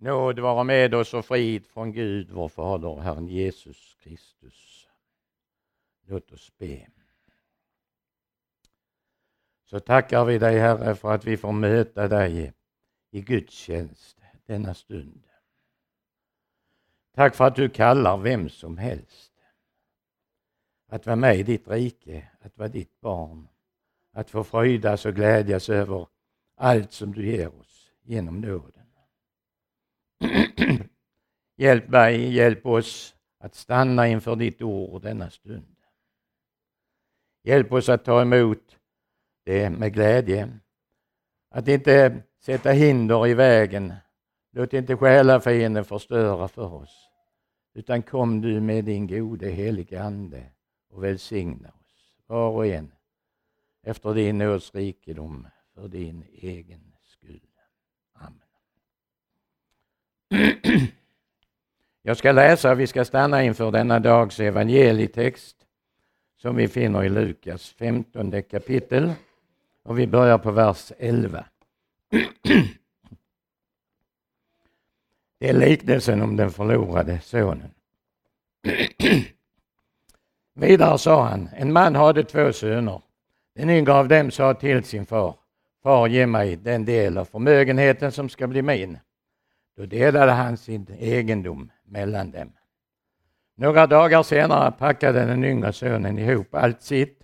Nåd vara med oss och frid från Gud, vår Fader, Herren Jesus Kristus. Låt oss be. Så tackar vi dig Herre för att vi får möta dig i gudstjänst denna stund. Tack för att du kallar vem som helst att vara med i ditt rike, att vara ditt barn, att få fröjdas och glädjas över allt som du ger oss genom nåden. hjälp mig, hjälp oss att stanna inför ditt ord denna stund. Hjälp oss att ta emot det med glädje. Att inte sätta hinder i vägen. Låt inte själafienden förstöra för oss. Utan kom du med din gode helige Ande och välsigna oss, var och en, efter din nåds rikedom för din egen Jag ska läsa, vi ska stanna inför denna dags evangelietext som vi finner i Lukas 15 kapitel och vi börjar på vers 11. Det är liknelsen om den förlorade sonen. Vidare sa han, en man hade två söner. Den yngre av dem sa till sin far, Far ge mig den del av förmögenheten som ska bli min. Då delade han sin egendom mellan dem. Några dagar senare packade den yngre sonen ihop allt sitt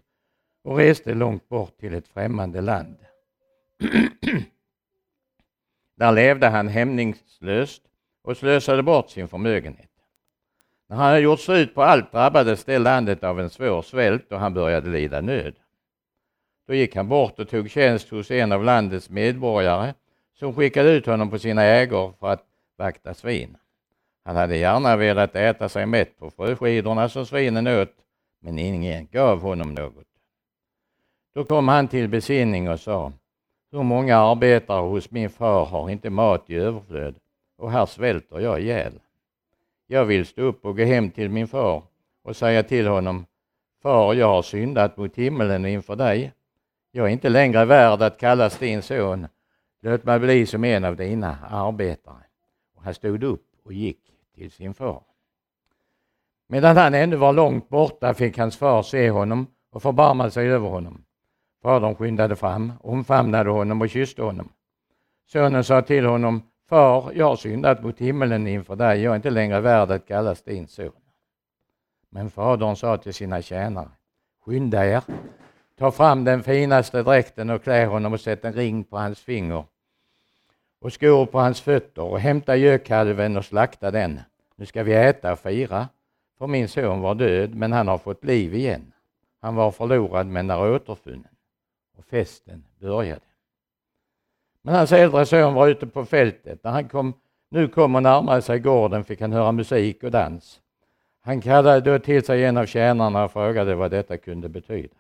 och reste långt bort till ett främmande land. Där levde han hämningslöst och slösade bort sin förmögenhet. När han hade gjort slut på allt drabbades det landet av en svår svält och han började lida nöd. Då gick han bort och tog tjänst hos en av landets medborgare som skickade ut honom på sina ägor för att vakta svin. Han hade gärna velat äta sig mätt på fröskidorna som svinen åt, men ingen gav honom något. Då kom han till besinning och sa, hur många arbetare hos min far har inte mat i överflöd och här svälter jag ihjäl. Jag vill stå upp och gå hem till min far och säga till honom, Far, jag har syndat mot himmelen och inför dig. Jag är inte längre värd att kallas din son. Låt mig bli som en av dina arbetare. Och han stod upp och gick till sin far. Medan han ännu var långt borta fick hans far se honom och förbarmade sig över honom. Fadern skyndade fram, omfamnade honom och kysste honom. Sonen sa till honom, Far, jag har syndat mot himmelen inför dig, jag är inte längre värd att kallas din son. Men fadern sa till sina tjänare, skynda er, ta fram den finaste dräkten och klä honom och sätt en ring på hans finger och skor på hans fötter och hämta gökkalven och slakta den. Nu ska vi äta och fira, för min son var död, men han har fått liv igen. Han var förlorad, men är återfunnen. Och festen började. Men hans äldre son var ute på fältet. När han kom, nu kom och närmade sig gården fick han höra musik och dans. Han kallade då till sig en av tjänarna och frågade vad detta kunde betyda.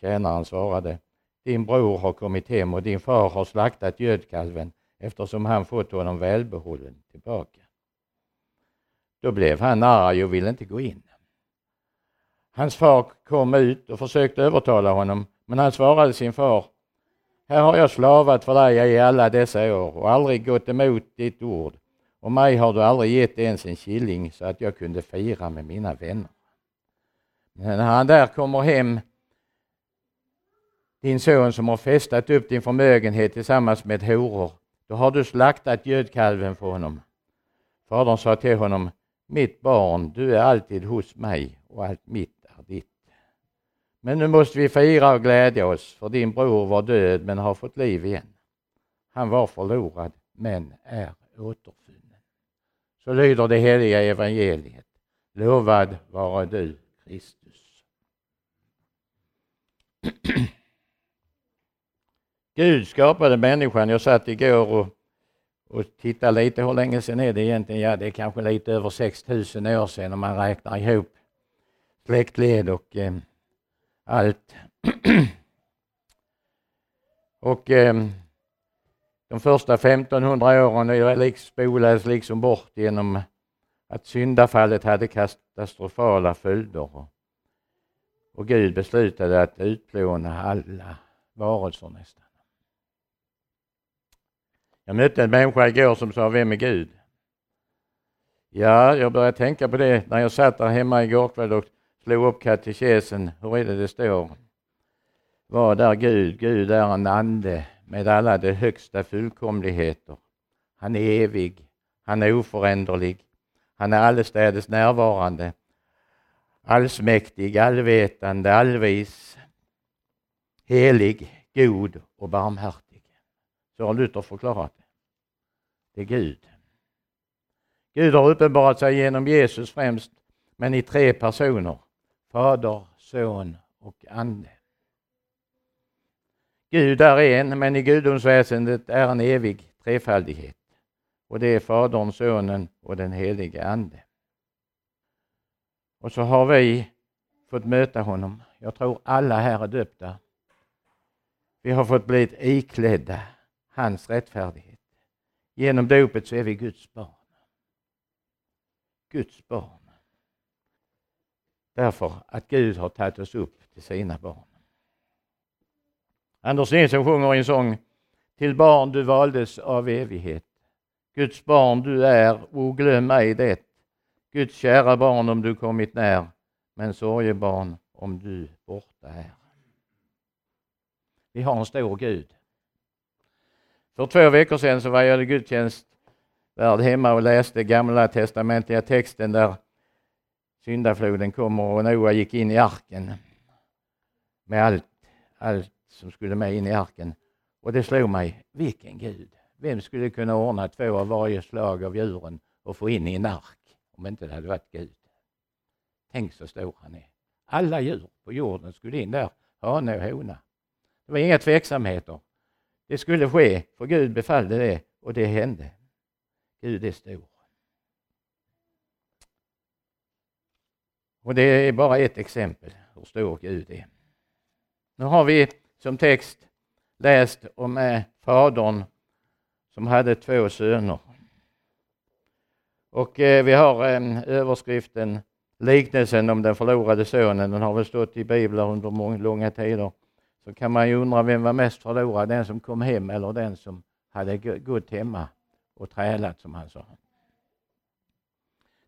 Tjänaren svarade, din bror har kommit hem och din far har slaktat gödkalven eftersom han fått honom välbehållen tillbaka. Då blev han arg och ville inte gå in. Hans far kom ut och försökte övertala honom, men han svarade sin far, här har jag slavat för dig i alla dessa år och aldrig gått emot ditt ord och mig har du aldrig gett ens en killing så att jag kunde fira med mina vänner. Men när han där kommer hem, din son som har festat upp din förmögenhet tillsammans med horor, då har du slaktat gödkalven för honom. Fadern sa till honom, mitt barn, du är alltid hos mig och allt mitt är ditt. Men nu måste vi fira och glädja oss, för din bror var död men har fått liv igen. Han var förlorad men är återfunnen. Så lyder det heliga evangeliet. Lovad vare du, Kristus. Gud skapade människan. Jag satt igår och, och tittade lite, hur länge sedan är det egentligen? Ja, det är kanske lite över 6000 år sedan om man räknar ihop släktled och eh, allt. och eh, de första 1500 åren liksom spolades liksom bort genom att syndafallet hade katastrofala följder. Och Gud beslutade att utplåna alla varelser nästan. Jag mötte en människa igår som sa, vem är Gud? Ja, jag började tänka på det när jag satt där hemma igår kväll och slog upp katekesen. Hur är det det står? Vad är Gud? Gud är en ande med alla de högsta fullkomligheter. Han är evig, han är oföränderlig, han är allestädes närvarande, allsmäktig, allvetande, allvis, helig, god och barmhärtig. Så har Luther förklarat det. Det är Gud. Gud har uppenbarat sig genom Jesus främst, men i tre personer. Fader, Son och Ande. Gud är en, men i gudomsväsendet är en evig trefaldighet. Och det är Fadern, Sonen och den helige Ande. Och så har vi fått möta honom. Jag tror alla här är döpta. Vi har fått bli iklädda hans rättfärdighet. Genom dopet så är vi Guds barn. Guds barn. Därför att Gud har tagit oss upp till sina barn. Anders Nilsson sjunger i en sång Till barn du valdes av evighet. Guds barn du är, o glöm ej det. Guds kära barn om du kommit när, men sorgebarn om du borta är. Vi har en stor Gud. För två veckor sedan så var jag i gudstjänst värd hemma och läste gamla testamentliga texten där syndafloden kommer och Noa gick in i arken med allt, allt som skulle med in i arken. Och det slog mig, vilken Gud! Vem skulle kunna ordna två av varje slag av djuren och få in i en ark om inte det hade varit Gud? Tänk så stor han är. Alla djur på jorden skulle in där, hane och hona. Det var inga tveksamheter. Det skulle ske, för Gud befallde det och det hände. Gud är stor. Och det är bara ett exempel hur stor Gud är. Nu har vi som text läst om eh, fadern som hade två söner. Och eh, vi har eh, överskriften liknelsen om den förlorade sonen. Den har väl stått i biblar under många, långa tider. Så kan man ju undra vem var mest förlorad, den som kom hem eller den som hade gått hemma och trälat som han sa.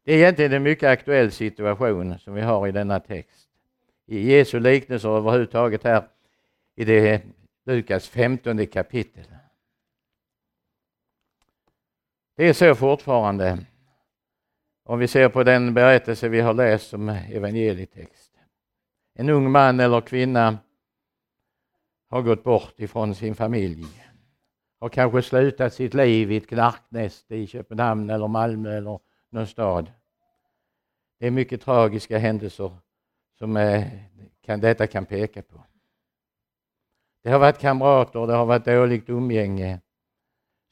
Det är egentligen en mycket aktuell situation som vi har i denna text. I Jesu liknelser överhuvudtaget här i det Lukas 15 kapitel. Det är så fortfarande om vi ser på den berättelse vi har läst som evangelietext. En ung man eller kvinna har gått bort ifrån sin familj. Har kanske slutat sitt liv i ett knarknäste i Köpenhamn eller Malmö eller någon stad. Det är mycket tragiska händelser som är, kan, detta kan peka på. Det har varit kamrater, det har varit dåligt umgänge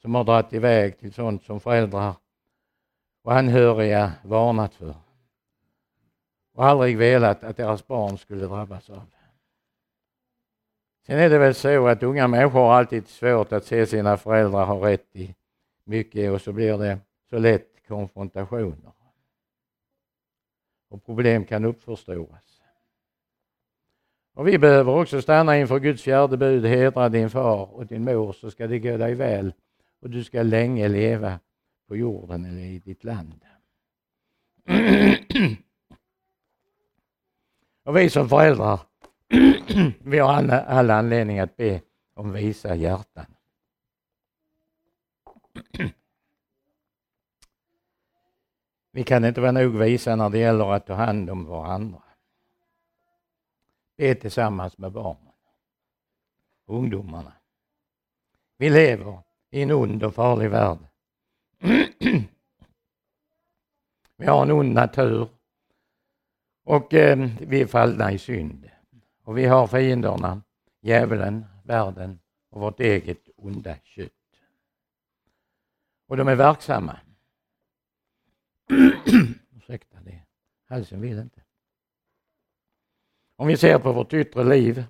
som har dragit iväg till sånt som föräldrar och anhöriga varnat för och aldrig velat att deras barn skulle drabbas av. Sen är det väl så att unga människor har alltid svårt att se sina föräldrar ha rätt i mycket och så blir det så lätt konfrontationer. Och problem kan uppförstoras. Och vi behöver också stanna inför Guds fjärde bud, hedra din far och din mor så ska det gå dig väl och du ska länge leva på jorden eller i ditt land. och vi som föräldrar, vi har all, alla anledning att be om visa hjärtan. Vi kan inte vara nog visa när det gäller att ta hand om varandra. Be tillsammans med barnen, ungdomarna. Vi lever i en ond och farlig värld. Vi har en ond natur och eh, vi är fallna i synd. Och vi har fienderna, djävulen, världen och vårt eget onda kött. Och de är verksamma. Ursäkta det, halsen vill inte. Om vi ser på vårt yttre liv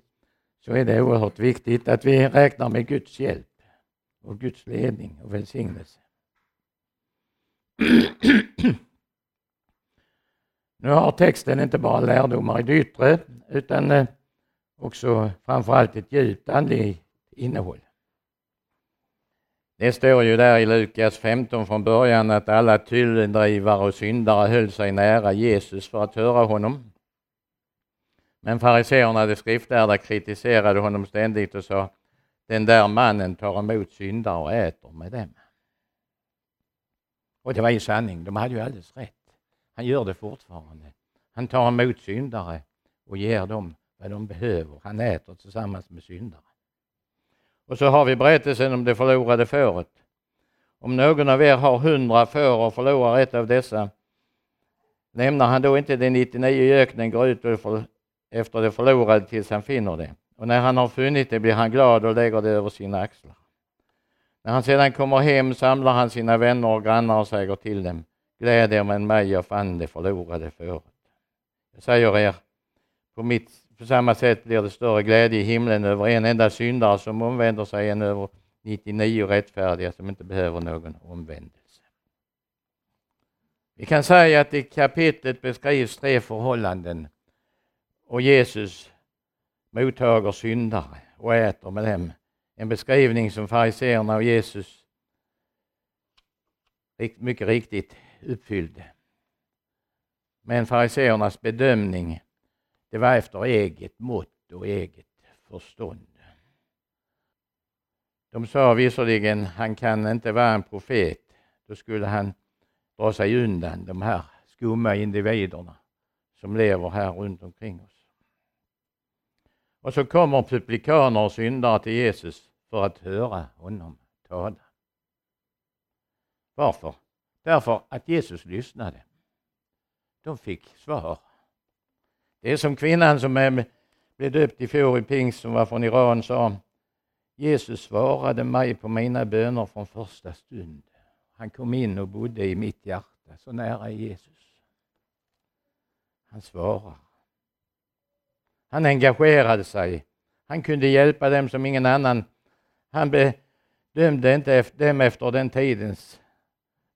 så är det oerhört viktigt att vi räknar med Guds hjälp och Guds ledning och välsignelse. nu har texten inte bara lärdomar i det yttre utan eh, också framförallt ett djupt andligt innehåll. Det står ju där i Lukas 15 från början att alla tulldrivare och syndare höll sig nära Jesus för att höra honom. Men fariseerna, de skriftlärda, kritiserade honom ständigt och sa den där mannen tar emot syndare och äter med dem. Och det var ju sanning, de hade ju alldeles rätt. Han gör det fortfarande. Han tar emot syndare och ger dem vad de behöver. Han äter tillsammans med syndare. Och så har vi berättelsen om det förlorade fåret. Om någon av er har hundra får och förlorar ett av dessa, lämnar han då inte de 99 i öknen, går ut efter det förlorade tills han finner det. Och när han har funnit det blir han glad och lägger det över sina axlar. När han sedan kommer hem samlar han sina vänner och grannar och säger till dem, gläd er med mig, jag fann det förlorade fåret. Jag säger er, på, mitt, på samma sätt blir det större glädje i himlen över en enda syndare som omvänder sig än över 99 rättfärdiga som inte behöver någon omvändelse. Vi kan säga att i kapitlet beskrivs tre förhållanden och Jesus mottager syndare och äter med dem. En beskrivning som fariseerna och Jesus mycket riktigt uppfyllde. Men fariseernas bedömning det var efter eget mått och eget förstånd. De sa visserligen han kan inte vara en profet. Då skulle han dra sig undan de här skumma individerna som lever här runt omkring oss. Och så kommer publikaner och syndare till Jesus för att höra honom tala. Varför? Därför att Jesus lyssnade. De fick svar. Det är som kvinnan som blev döpt i fjol i pingst som var från Iran sa. Jesus svarade mig på mina böner från första stund. Han kom in och bodde i mitt hjärta, så nära Jesus. Han svarar. Han engagerade sig. Han kunde hjälpa dem som ingen annan. Han bedömde inte dem efter den tidens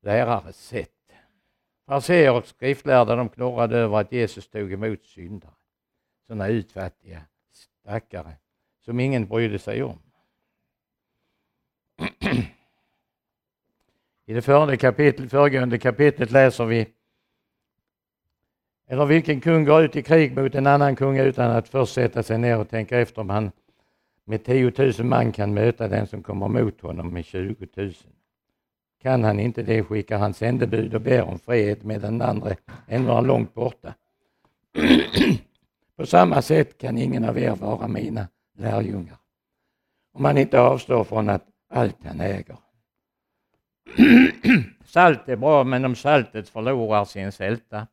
lärares sätt. Fariséer och skriftlärda de knorrade över att Jesus tog emot syndare. Sådana utfattiga stackare som ingen brydde sig om. I det föregående kapitlet, föregående kapitlet läser vi eller vilken kung går ut i krig mot en annan kung utan att först sätta sig ner och tänka efter om han med 10 000 man kan möta den som kommer mot honom med 20 000. Kan han inte det skickar han sändebud och ber om fred medan den andra ändå är långt borta. På samma sätt kan ingen av er vara mina lärjungar om man inte avstår från att allt han äger. Salt är bra men om saltet förlorar sin sälta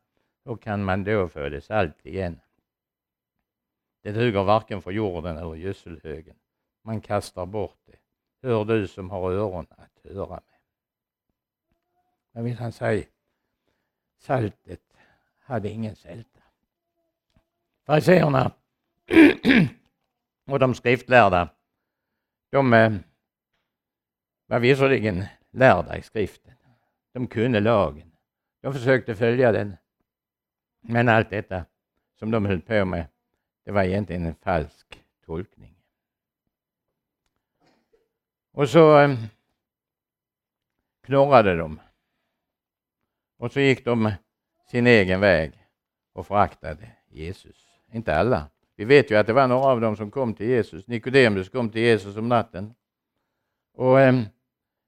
hur kan man då få det salt igen? Det duger varken för jorden eller gödselhögen. Man kastar bort det. Hör du som har öron att höra med. Vad vill han säga? Saltet hade ingen sälta. Fariséerna och de skriftlärda, de eh, var visserligen lärda i skriften. De kunde lagen. De försökte följa den. Men allt detta som de höll på med, det var egentligen en falsk tolkning. Och så eh, knorrade de. Och så gick de sin egen väg och föraktade Jesus. Inte alla. Vi vet ju att det var några av dem som kom till Jesus. Nikodemus kom till Jesus om natten. Och eh,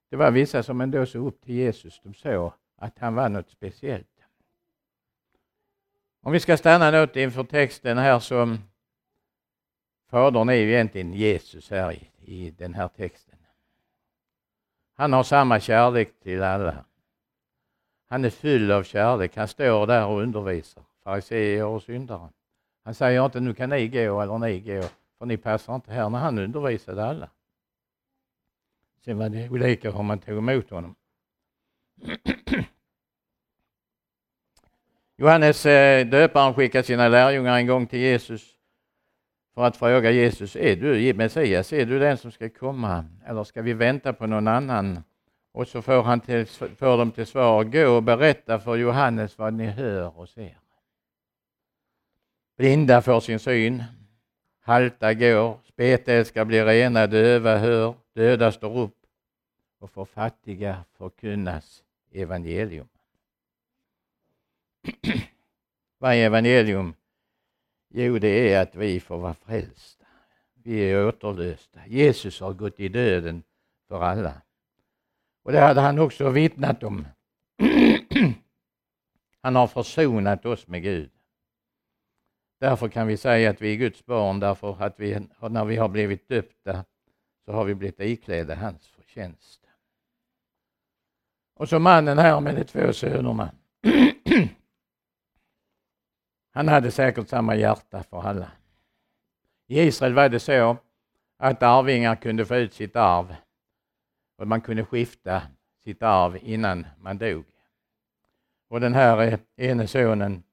det var vissa som ändå såg upp till Jesus. De såg att han var något speciellt. Om vi ska stanna något inför texten här så ehm, Fadern är ju egentligen Jesus här i, i den här texten. Han har samma kärlek till alla. Han är fylld av kärlek. Han står där och undervisar fariseer och syndare. Han säger inte nu kan ni gå eller ni gå för ni passar inte här när han undervisade alla. Sen var det olika hur man tog emot honom. Johannes eh, döparen skickade sina lärjungar en gång till Jesus för att fråga Jesus, är du Messias, är du den som ska komma eller ska vi vänta på någon annan? Och så får, han till, får de till svar, gå och berätta för Johannes vad ni hör och ser. Blinda får sin syn, halta går, spetälska blir rena, döva hör, döda står upp och för fattiga förkunnas evangelium. Vad är evangelium? Jo, det är att vi får vara frälsta. Vi är återlösta. Jesus har gått i döden för alla. Och det hade han också vittnat om. han har försonat oss med Gud. Därför kan vi säga att vi är Guds barn, därför att vi, när vi har blivit döpta så har vi blivit iklädda hans förtjänst. Och så mannen här med de två sönerna. Han hade säkert samma hjärta för alla. I Israel var det så att arvingar kunde få ut sitt arv och man kunde skifta sitt arv innan man dog. Och den här eh, ene sonen,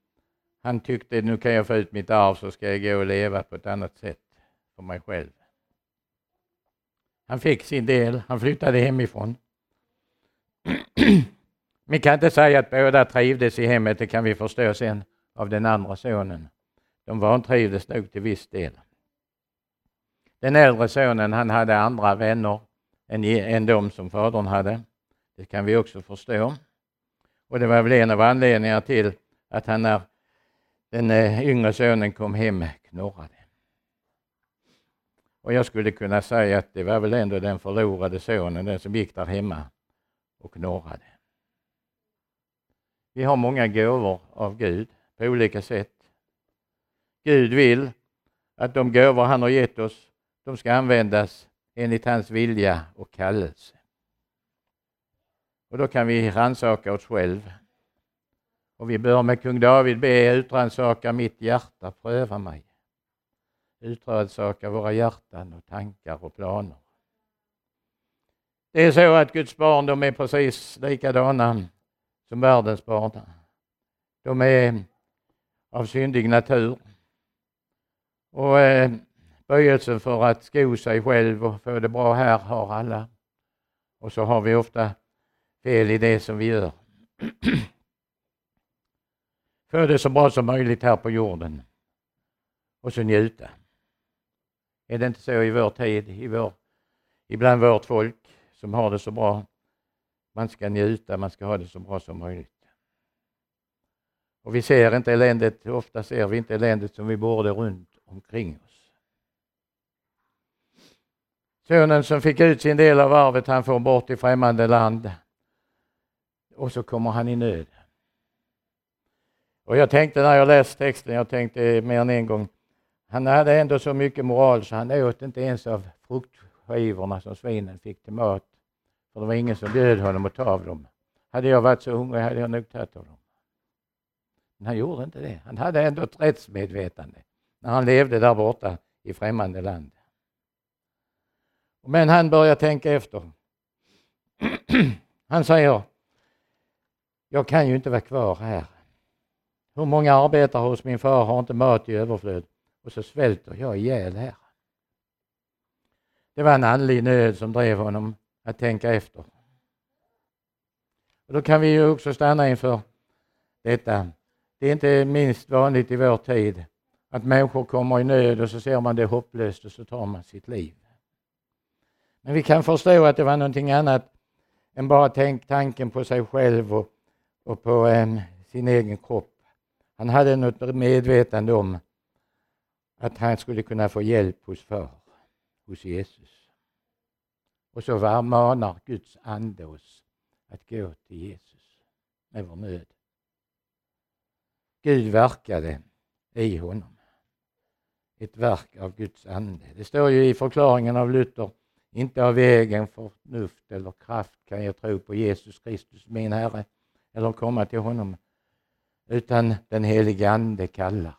han tyckte nu kan jag få ut mitt arv så ska jag gå och leva på ett annat sätt för mig själv. Han fick sin del, han flyttade hemifrån. Vi kan inte säga att båda trivdes i hemmet, det kan vi förstå sen av den andra sonen. De vantrivdes nog till viss del. Den äldre sonen han hade andra vänner än, än de som fadern hade. Det kan vi också förstå. Och det var väl en av anledningarna till att han när den eh, yngre sonen kom hem knorrade. Och jag skulle kunna säga att det var väl ändå den förlorade sonen, den som gick där hemma och knorrade. Vi har många gåvor av Gud på olika sätt. Gud vill att de gåvor han har gett oss, de ska användas enligt hans vilja och kallelse. Och då kan vi rannsaka oss själva. Och vi bör med kung David be utrannsaka mitt hjärta, pröva mig. Utrannsaka våra hjärtan och tankar och planer. Det är så att Guds barn, de är precis likadana som världens barn. De är av syndig natur. Och eh, böjelsen för att sko sig själv och få det bra här har alla. Och så har vi ofta fel i det som vi gör. Få det så bra som möjligt här på jorden. Och så njuta. Är det inte så i vår tid, i vår, ibland vårt folk som har det så bra? Man ska njuta, man ska ha det så bra som möjligt. Och vi ser inte eländet, ofta ser vi inte eländet som vi borde runt omkring oss. Sonen som fick ut sin del av arvet, han får bort i främmande land. Och så kommer han i nöd. Och jag tänkte när jag läste texten, jag tänkte mer än en gång, han hade ändå så mycket moral så han åt inte ens av fruktskivorna som svinen fick till mat. För det var ingen som bjöd honom att ta av dem. Hade jag varit så hungrig hade jag nog tagit av dem. Men han gjorde inte det. Han hade ändå ett rättsmedvetande när han levde där borta i främmande land. Men han börjar tänka efter. Han säger, jag kan ju inte vara kvar här. Hur många arbetare hos min far har inte mat i överflöd och så svälter jag ihjäl här. Det var en andlig nöd som drev honom att tänka efter. Och då kan vi ju också stanna inför detta. Det är inte minst vanligt i vår tid att människor kommer i nöd och så ser man det hopplöst och så tar man sitt liv. Men vi kan förstå att det var någonting annat än bara tänk, tanken på sig själv och, och på eh, sin egen kropp. Han hade något medvetande om att han skulle kunna få hjälp hos far, hos Jesus. Och så manar Guds ande oss att gå till Jesus med vår nöd. Gud verkade i honom. Ett verk av Guds ande. Det står ju i förklaringen av Luther, inte av egen förnuft eller kraft kan jag tro på Jesus Kristus min Herre eller komma till honom. Utan den helige Ande kallar.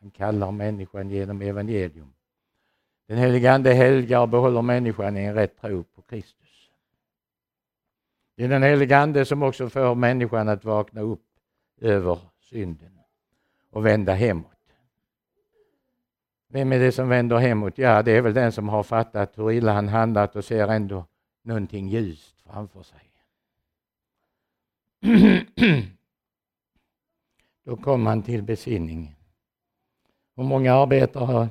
Han kallar människan genom evangelium. Den helige Ande helgar och behåller människan i en rätt tro på Kristus. Det är den helige Ande som också får människan att vakna upp över synden och vända hemåt. Vem är det som vänder hemåt? Ja, det är väl den som har fattat hur illa han handlat och ser ändå någonting ljust framför sig. Då kom han till besinning. Hur många arbetare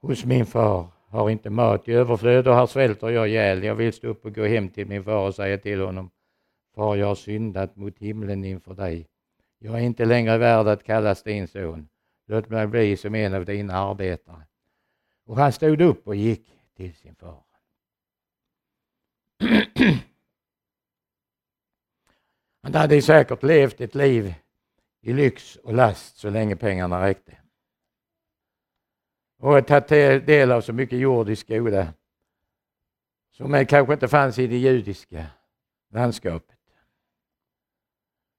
hos min far har inte mat i överflöd och här svälter jag ihjäl. Jag vill stå upp och gå hem till min far och säga till honom, Far, jag har syndat mot himlen inför dig. Jag är inte längre värd att kallas din son. Låt mig bli som en av dina arbetare. Och han stod upp och gick till sin far. Han hade säkert levt ett liv i lyx och last så länge pengarna räckte. Och tagit del av så mycket jordisk goda som kanske inte fanns i det judiska landskapet.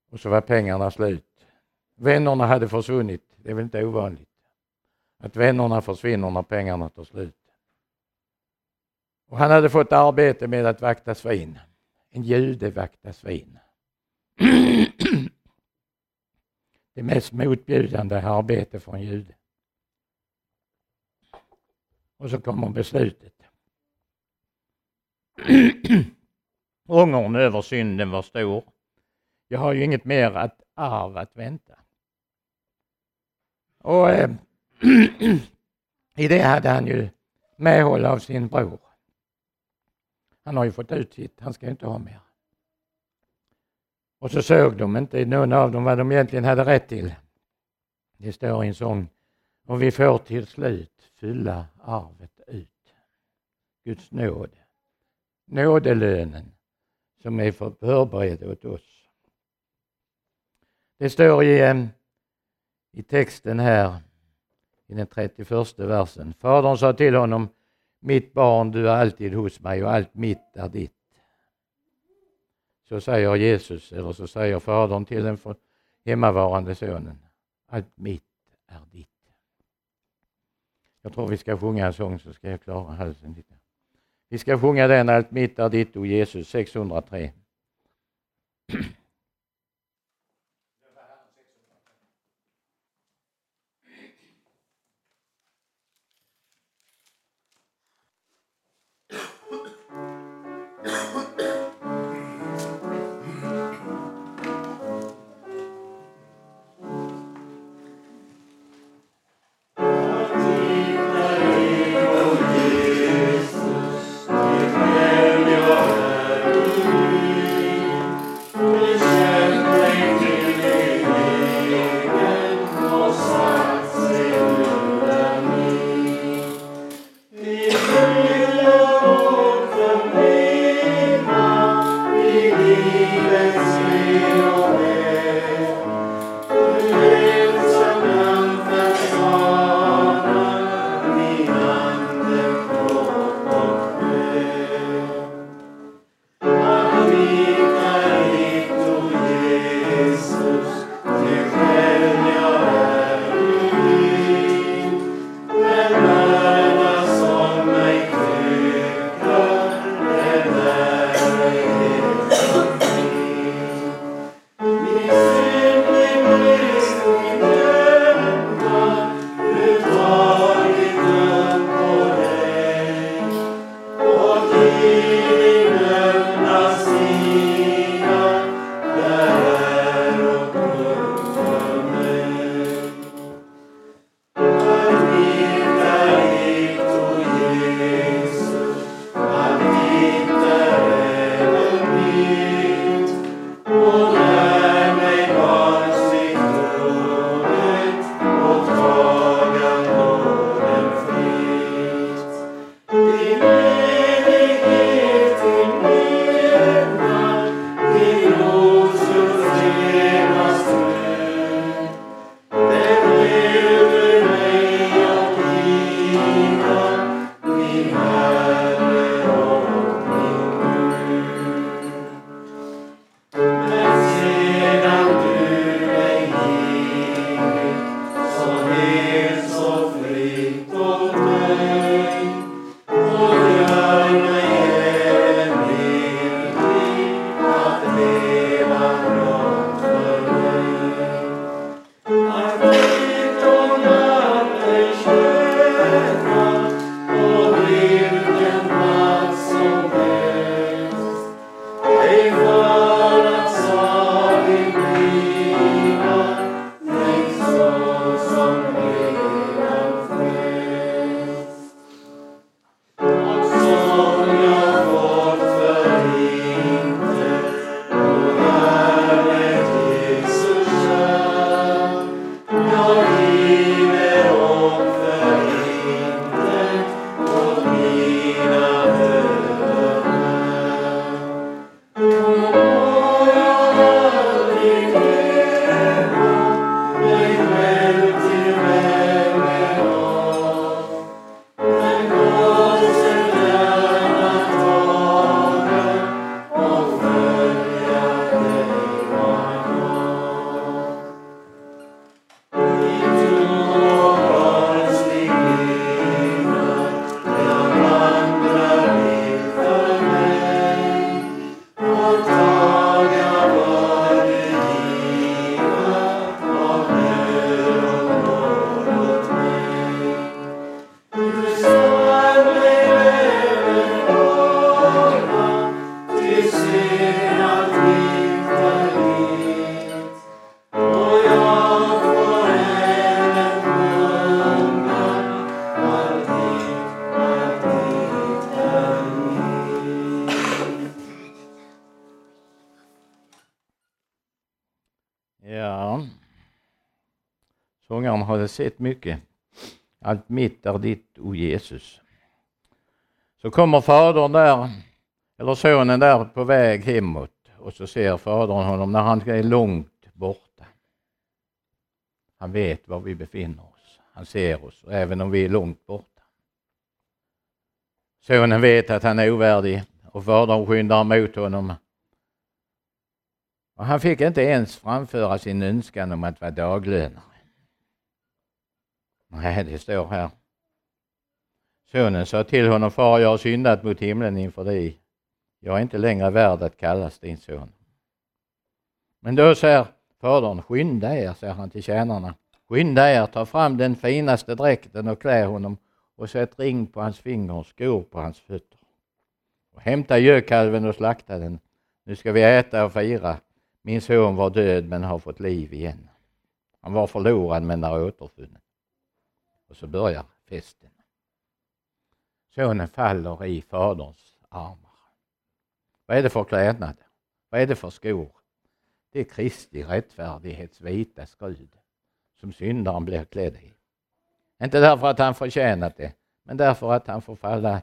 Och så var pengarna slut. Vännerna hade försvunnit. Det är väl inte ovanligt att vännerna försvinner när pengarna tar slut. Och han hade fått arbete med att vakta svin. En jude vakta svin. Det mest motbjudande arbete för en jude. Och så kommer beslutet. Ångern över synden var stor. Jag har ju inget mer att arv att vänta. Och eh, i det hade han ju medhåll av sin bror. Han har ju fått ut sitt, han ska ju inte ha mer. Och så såg de inte någon av dem vad de egentligen hade rätt till. Det står i en sång. Och vi får till slut fylla arvet ut. Guds nåd. Nådelönen som är förberedd åt oss. Det står i, eh, i texten här i den 31 versen. Fadern sa till honom, mitt barn, du är alltid hos mig och allt mitt är ditt. Så säger Jesus, eller så säger Fadern till den hemmavarande sonen, allt mitt är ditt. Jag tror vi ska sjunga en sång så ska jag klara halsen lite. Vi ska sjunga den, allt mitt är ditt, o Jesus, 603. hade sett mycket. Allt mitt är ditt, o Jesus. Så kommer fadern där, eller sonen där på väg hemåt och så ser fadern honom när han är långt borta. Han vet var vi befinner oss. Han ser oss, även om vi är långt borta. Sonen vet att han är ovärdig och fadern skyndar mot honom. Och han fick inte ens framföra sin önskan om att vara daglönare. Nej, det står här. Sonen sa till honom, far jag har syndat mot himlen inför dig. Jag är inte längre värd att kallas din son. Men då säger fadern, skynda er, säger han till tjänarna. Skynda er, ta fram den finaste dräkten och klä honom och sätt ring på hans finger och skor på hans fötter. Och hämta gökalven och slakta den. Nu ska vi äta och fira. Min son var död men har fått liv igen. Han var förlorad men är återfunnen. Och så börjar festen. Sonen faller i faderns armar. Vad är det för klädnad? Vad är det för skor? Det är Kristi rättfärdighets vita skrud som syndaren blir klädd i. Inte därför att han förtjänat det, men därför att han får falla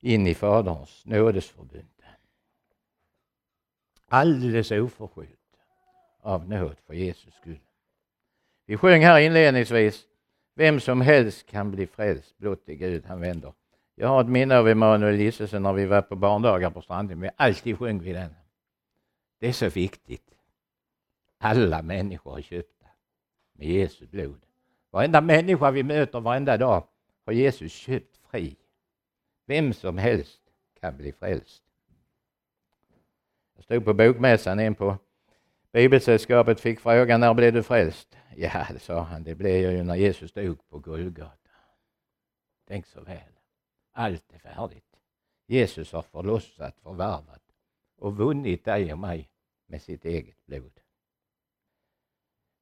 in i Faderns nådesförbund. Alldeles oförskyllt av nåd för Jesus skull. Vi sjöng här inledningsvis vem som helst kan bli frälst blott det Gud han vänder. Jag har ett minne av Emanuel Gissesen när vi var på barndagar på stranden. Vi alltid sjöng vi den. Det är så viktigt. Alla människor är köpta med Jesu blod. Varenda människa vi möter varenda dag har Jesus köpt fri. Vem som helst kan bli frälst. Jag stod på bokmässan, en på Bibelsällskapet fick frågan när blev du frälst? Ja, det sa han, det blev jag ju när Jesus dog på Golgata. Tänk så väl. Allt är färdigt. Jesus har förlossat, förvärvat och vunnit dig och mig med sitt eget blod.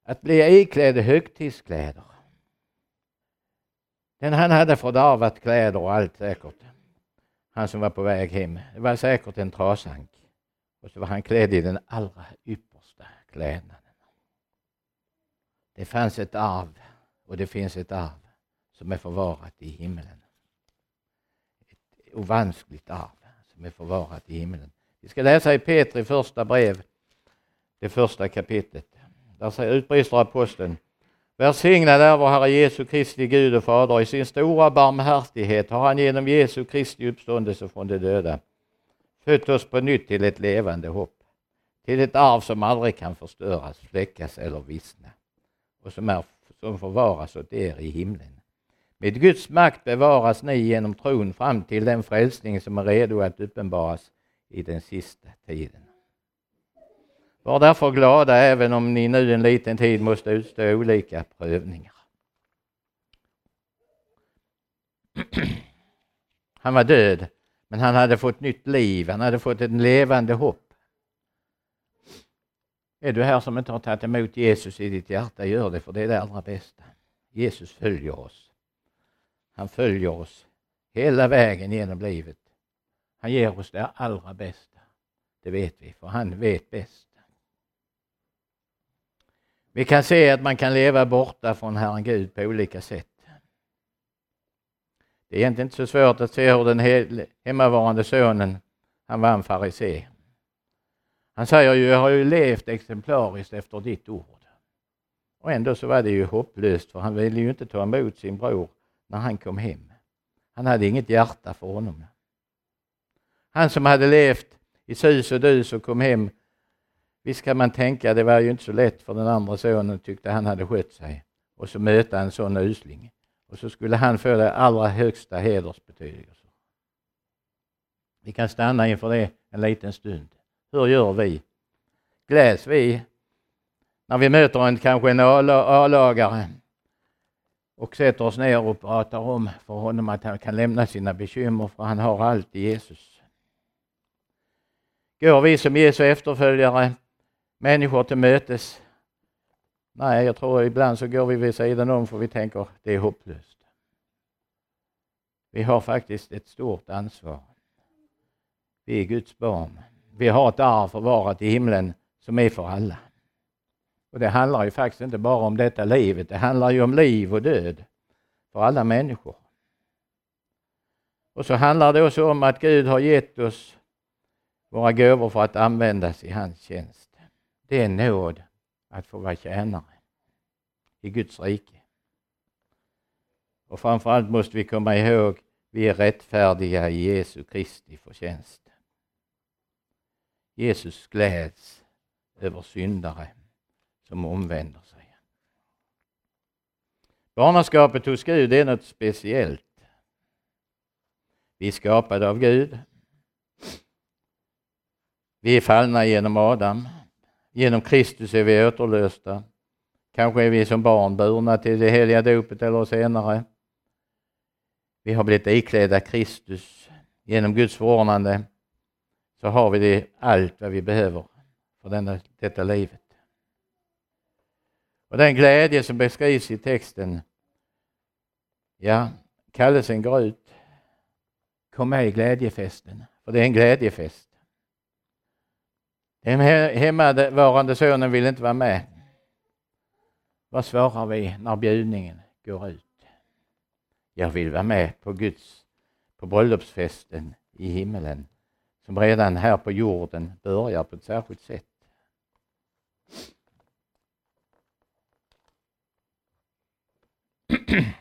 Att bli iklädd högtidskläder. Den han hade fördärvat kläder och allt säkert. Han som var på väg hem. Det var säkert en trasank. Och så var han klädd i den allra yppersta klädnaden. Det fanns ett arv och det finns ett arv som är förvarat i himlen. Ett ovanskligt arv som är förvarat i himlen. Vi ska läsa i Petri första brev, det första kapitlet. Där säger utbrister aposteln Välsignad är vår Herre Jesu Kristi Gud och Fader. I sin stora barmhärtighet har han genom Jesu Kristi uppståndelse från de döda fött oss på nytt till ett levande hopp. Till ett arv som aldrig kan förstöras, fläckas eller vissna och som, är, som förvaras åt er i himlen. Med Guds makt bevaras ni genom tron fram till den frälsning som är redo att uppenbaras i den sista tiden. Var därför glada även om ni nu en liten tid måste utstå olika prövningar. Han var död, men han hade fått nytt liv, han hade fått ett levande hopp. Är du här som inte har tagit emot Jesus i ditt hjärta, gör det för det är det allra bästa. Jesus följer oss. Han följer oss hela vägen genom livet. Han ger oss det allra bästa. Det vet vi, för han vet bäst. Vi kan se att man kan leva borta från Herren Gud på olika sätt. Det är egentligen inte så svårt att se hur den hemmavarande sonen, han var en farisé. Han säger ju, jag har ju levt exemplariskt efter ditt ord. Och ändå så var det ju hopplöst för han ville ju inte ta emot sin bror när han kom hem. Han hade inget hjärta för honom. Han som hade levt i sus och dus och kom hem Visst kan man tänka, det var ju inte så lätt för den andra sonen tyckte han hade skött sig. Och så möta en sån usling. Och så skulle han få det allra högsta hedersbetydelse. Vi kan stanna inför det en liten stund. Hur gör vi? Gläds vi när vi möter en kanske en A-lagare och sätter oss ner och pratar om för honom att han kan lämna sina bekymmer för han har allt i Jesus. Går vi som Jesu efterföljare människor till mötes? Nej, jag tror ibland så går vi vid sidan om för vi tänker det är hopplöst. Vi har faktiskt ett stort ansvar. Vi är Guds barn. Vi har ett arv förvarat i himlen som är för alla. Och det handlar ju faktiskt inte bara om detta livet, det handlar ju om liv och död för alla människor. Och så handlar det också om att Gud har gett oss våra gåvor för att användas i hans tjänst. Det är nåd att få vara tjänare i Guds rike. Och framförallt måste vi komma ihåg, vi är rättfärdiga i Jesu Kristi förtjänst. Jesus gläds över syndare som omvänder sig. Barnaskapet hos Gud är något speciellt. Vi är skapade av Gud. Vi är fallna genom Adam. Genom Kristus är vi återlösta. Kanske är vi som barn burna till det heliga dopet eller senare. Vi har blivit iklädda Kristus. Genom Guds förordnande så har vi det allt vad vi behöver för denna, detta livet. Och den glädje som beskrivs i texten, ja, kallelsen går ut. Kom med i glädjefesten, för det är en glädjefest. Den hemmavarande sonen vill inte vara med. Vad svarar vi när bjudningen går ut? Jag vill vara med på Guds, på bröllopsfesten i himmelen som redan här på jorden börjar på ett särskilt sätt.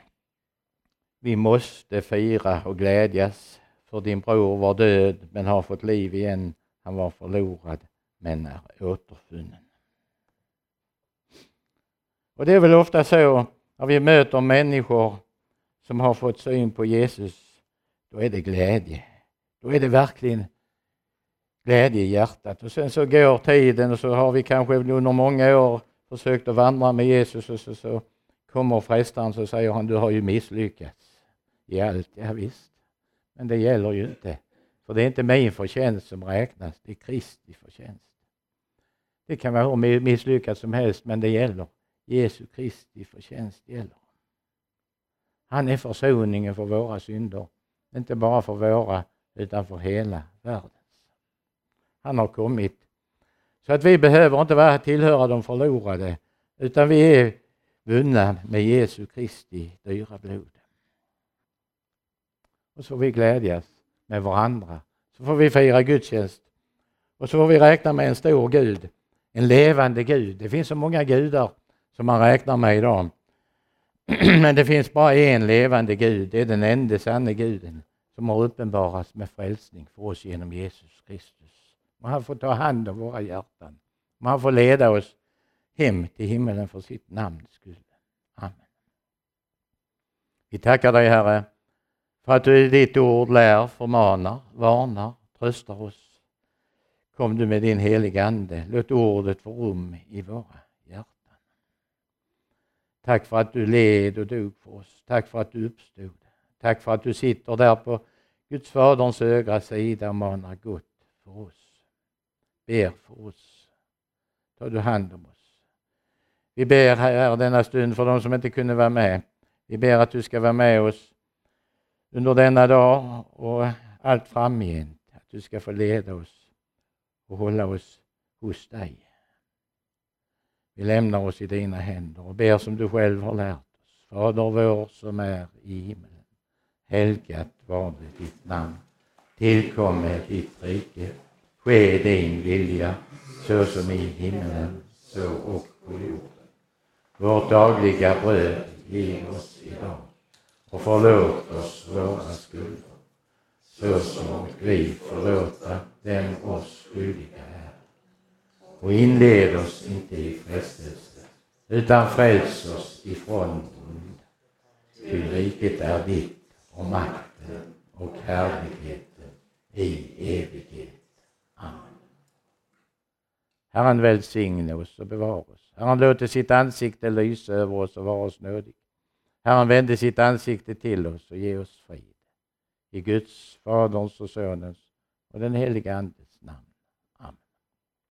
Vi måste fira och glädjas för din bror var död men har fått liv igen. Han var förlorad men är återfunnen. Och det är väl ofta så när vi möter människor som har fått syn på Jesus, då är det glädje. Då är det verkligen glädje i hjärtat. Och sen så går tiden och så har vi kanske under många år försökt att vandra med Jesus och så, så kommer frestaren så säger han, du har ju misslyckats i allt. Ja, visst, men det gäller ju inte. För det är inte min förtjänst som räknas, det är Kristi förtjänst. Det kan vara hur misslyckat som helst, men det gäller. Jesu Kristi förtjänst gäller. Han är försoningen för våra synder. Inte bara för våra, utan för hela världen. Han har kommit. Så att vi behöver inte vara tillhöra de förlorade, utan vi är vunna med Jesu Kristi dyra blod. Och så får vi glädjas med varandra. Så får vi fira gudstjänst. Och så får vi räkna med en stor Gud, en levande Gud. Det finns så många gudar som man räknar med idag. Men det finns bara en levande Gud, det är den enda sanne guden som har uppenbarats med frälsning för oss genom Jesus Kristus. Och han får ta hand om våra hjärtan. Och han får leda oss hem till himmelen för sitt namns skull. Amen. Vi tackar dig Herre för att du i ditt ord lär, förmanar, varnar, tröstar oss. Kom du med din heliga Ande, låt ordet få rum i våra hjärtan. Tack för att du led och dog för oss. Tack för att du uppstod. Tack för att du sitter där på Guds faderns högra sida och manar gott för oss. Ber för oss. Ta du hand om oss. Vi ber här denna stund för de som inte kunde vara med. Vi ber att du ska vara med oss under denna dag och allt framgent. Att du ska få leda oss och hålla oss hos dig. Vi lämnar oss i dina händer och ber som du själv har lärt oss. Fader vår som är i himlen. Helgat var det ditt namn. Tillkomme ditt rike. Ske din vilja så som i himmelen så och på jorden. Vårt dagliga bröd ge oss idag och förlåt oss våra skulder så som vi förlåta dem oss skyldiga är. Och inled oss inte i frestelse utan fräls oss ifrån ond. Ty riket är ditt och makten och härligheten i evighet. Herren välsigne oss och bevara oss. Herren låter sitt ansikte lysa över oss och vara oss nådig. Herren vände sitt ansikte till oss och ge oss frid. I Guds, Faderns och Sonens och den helige Andes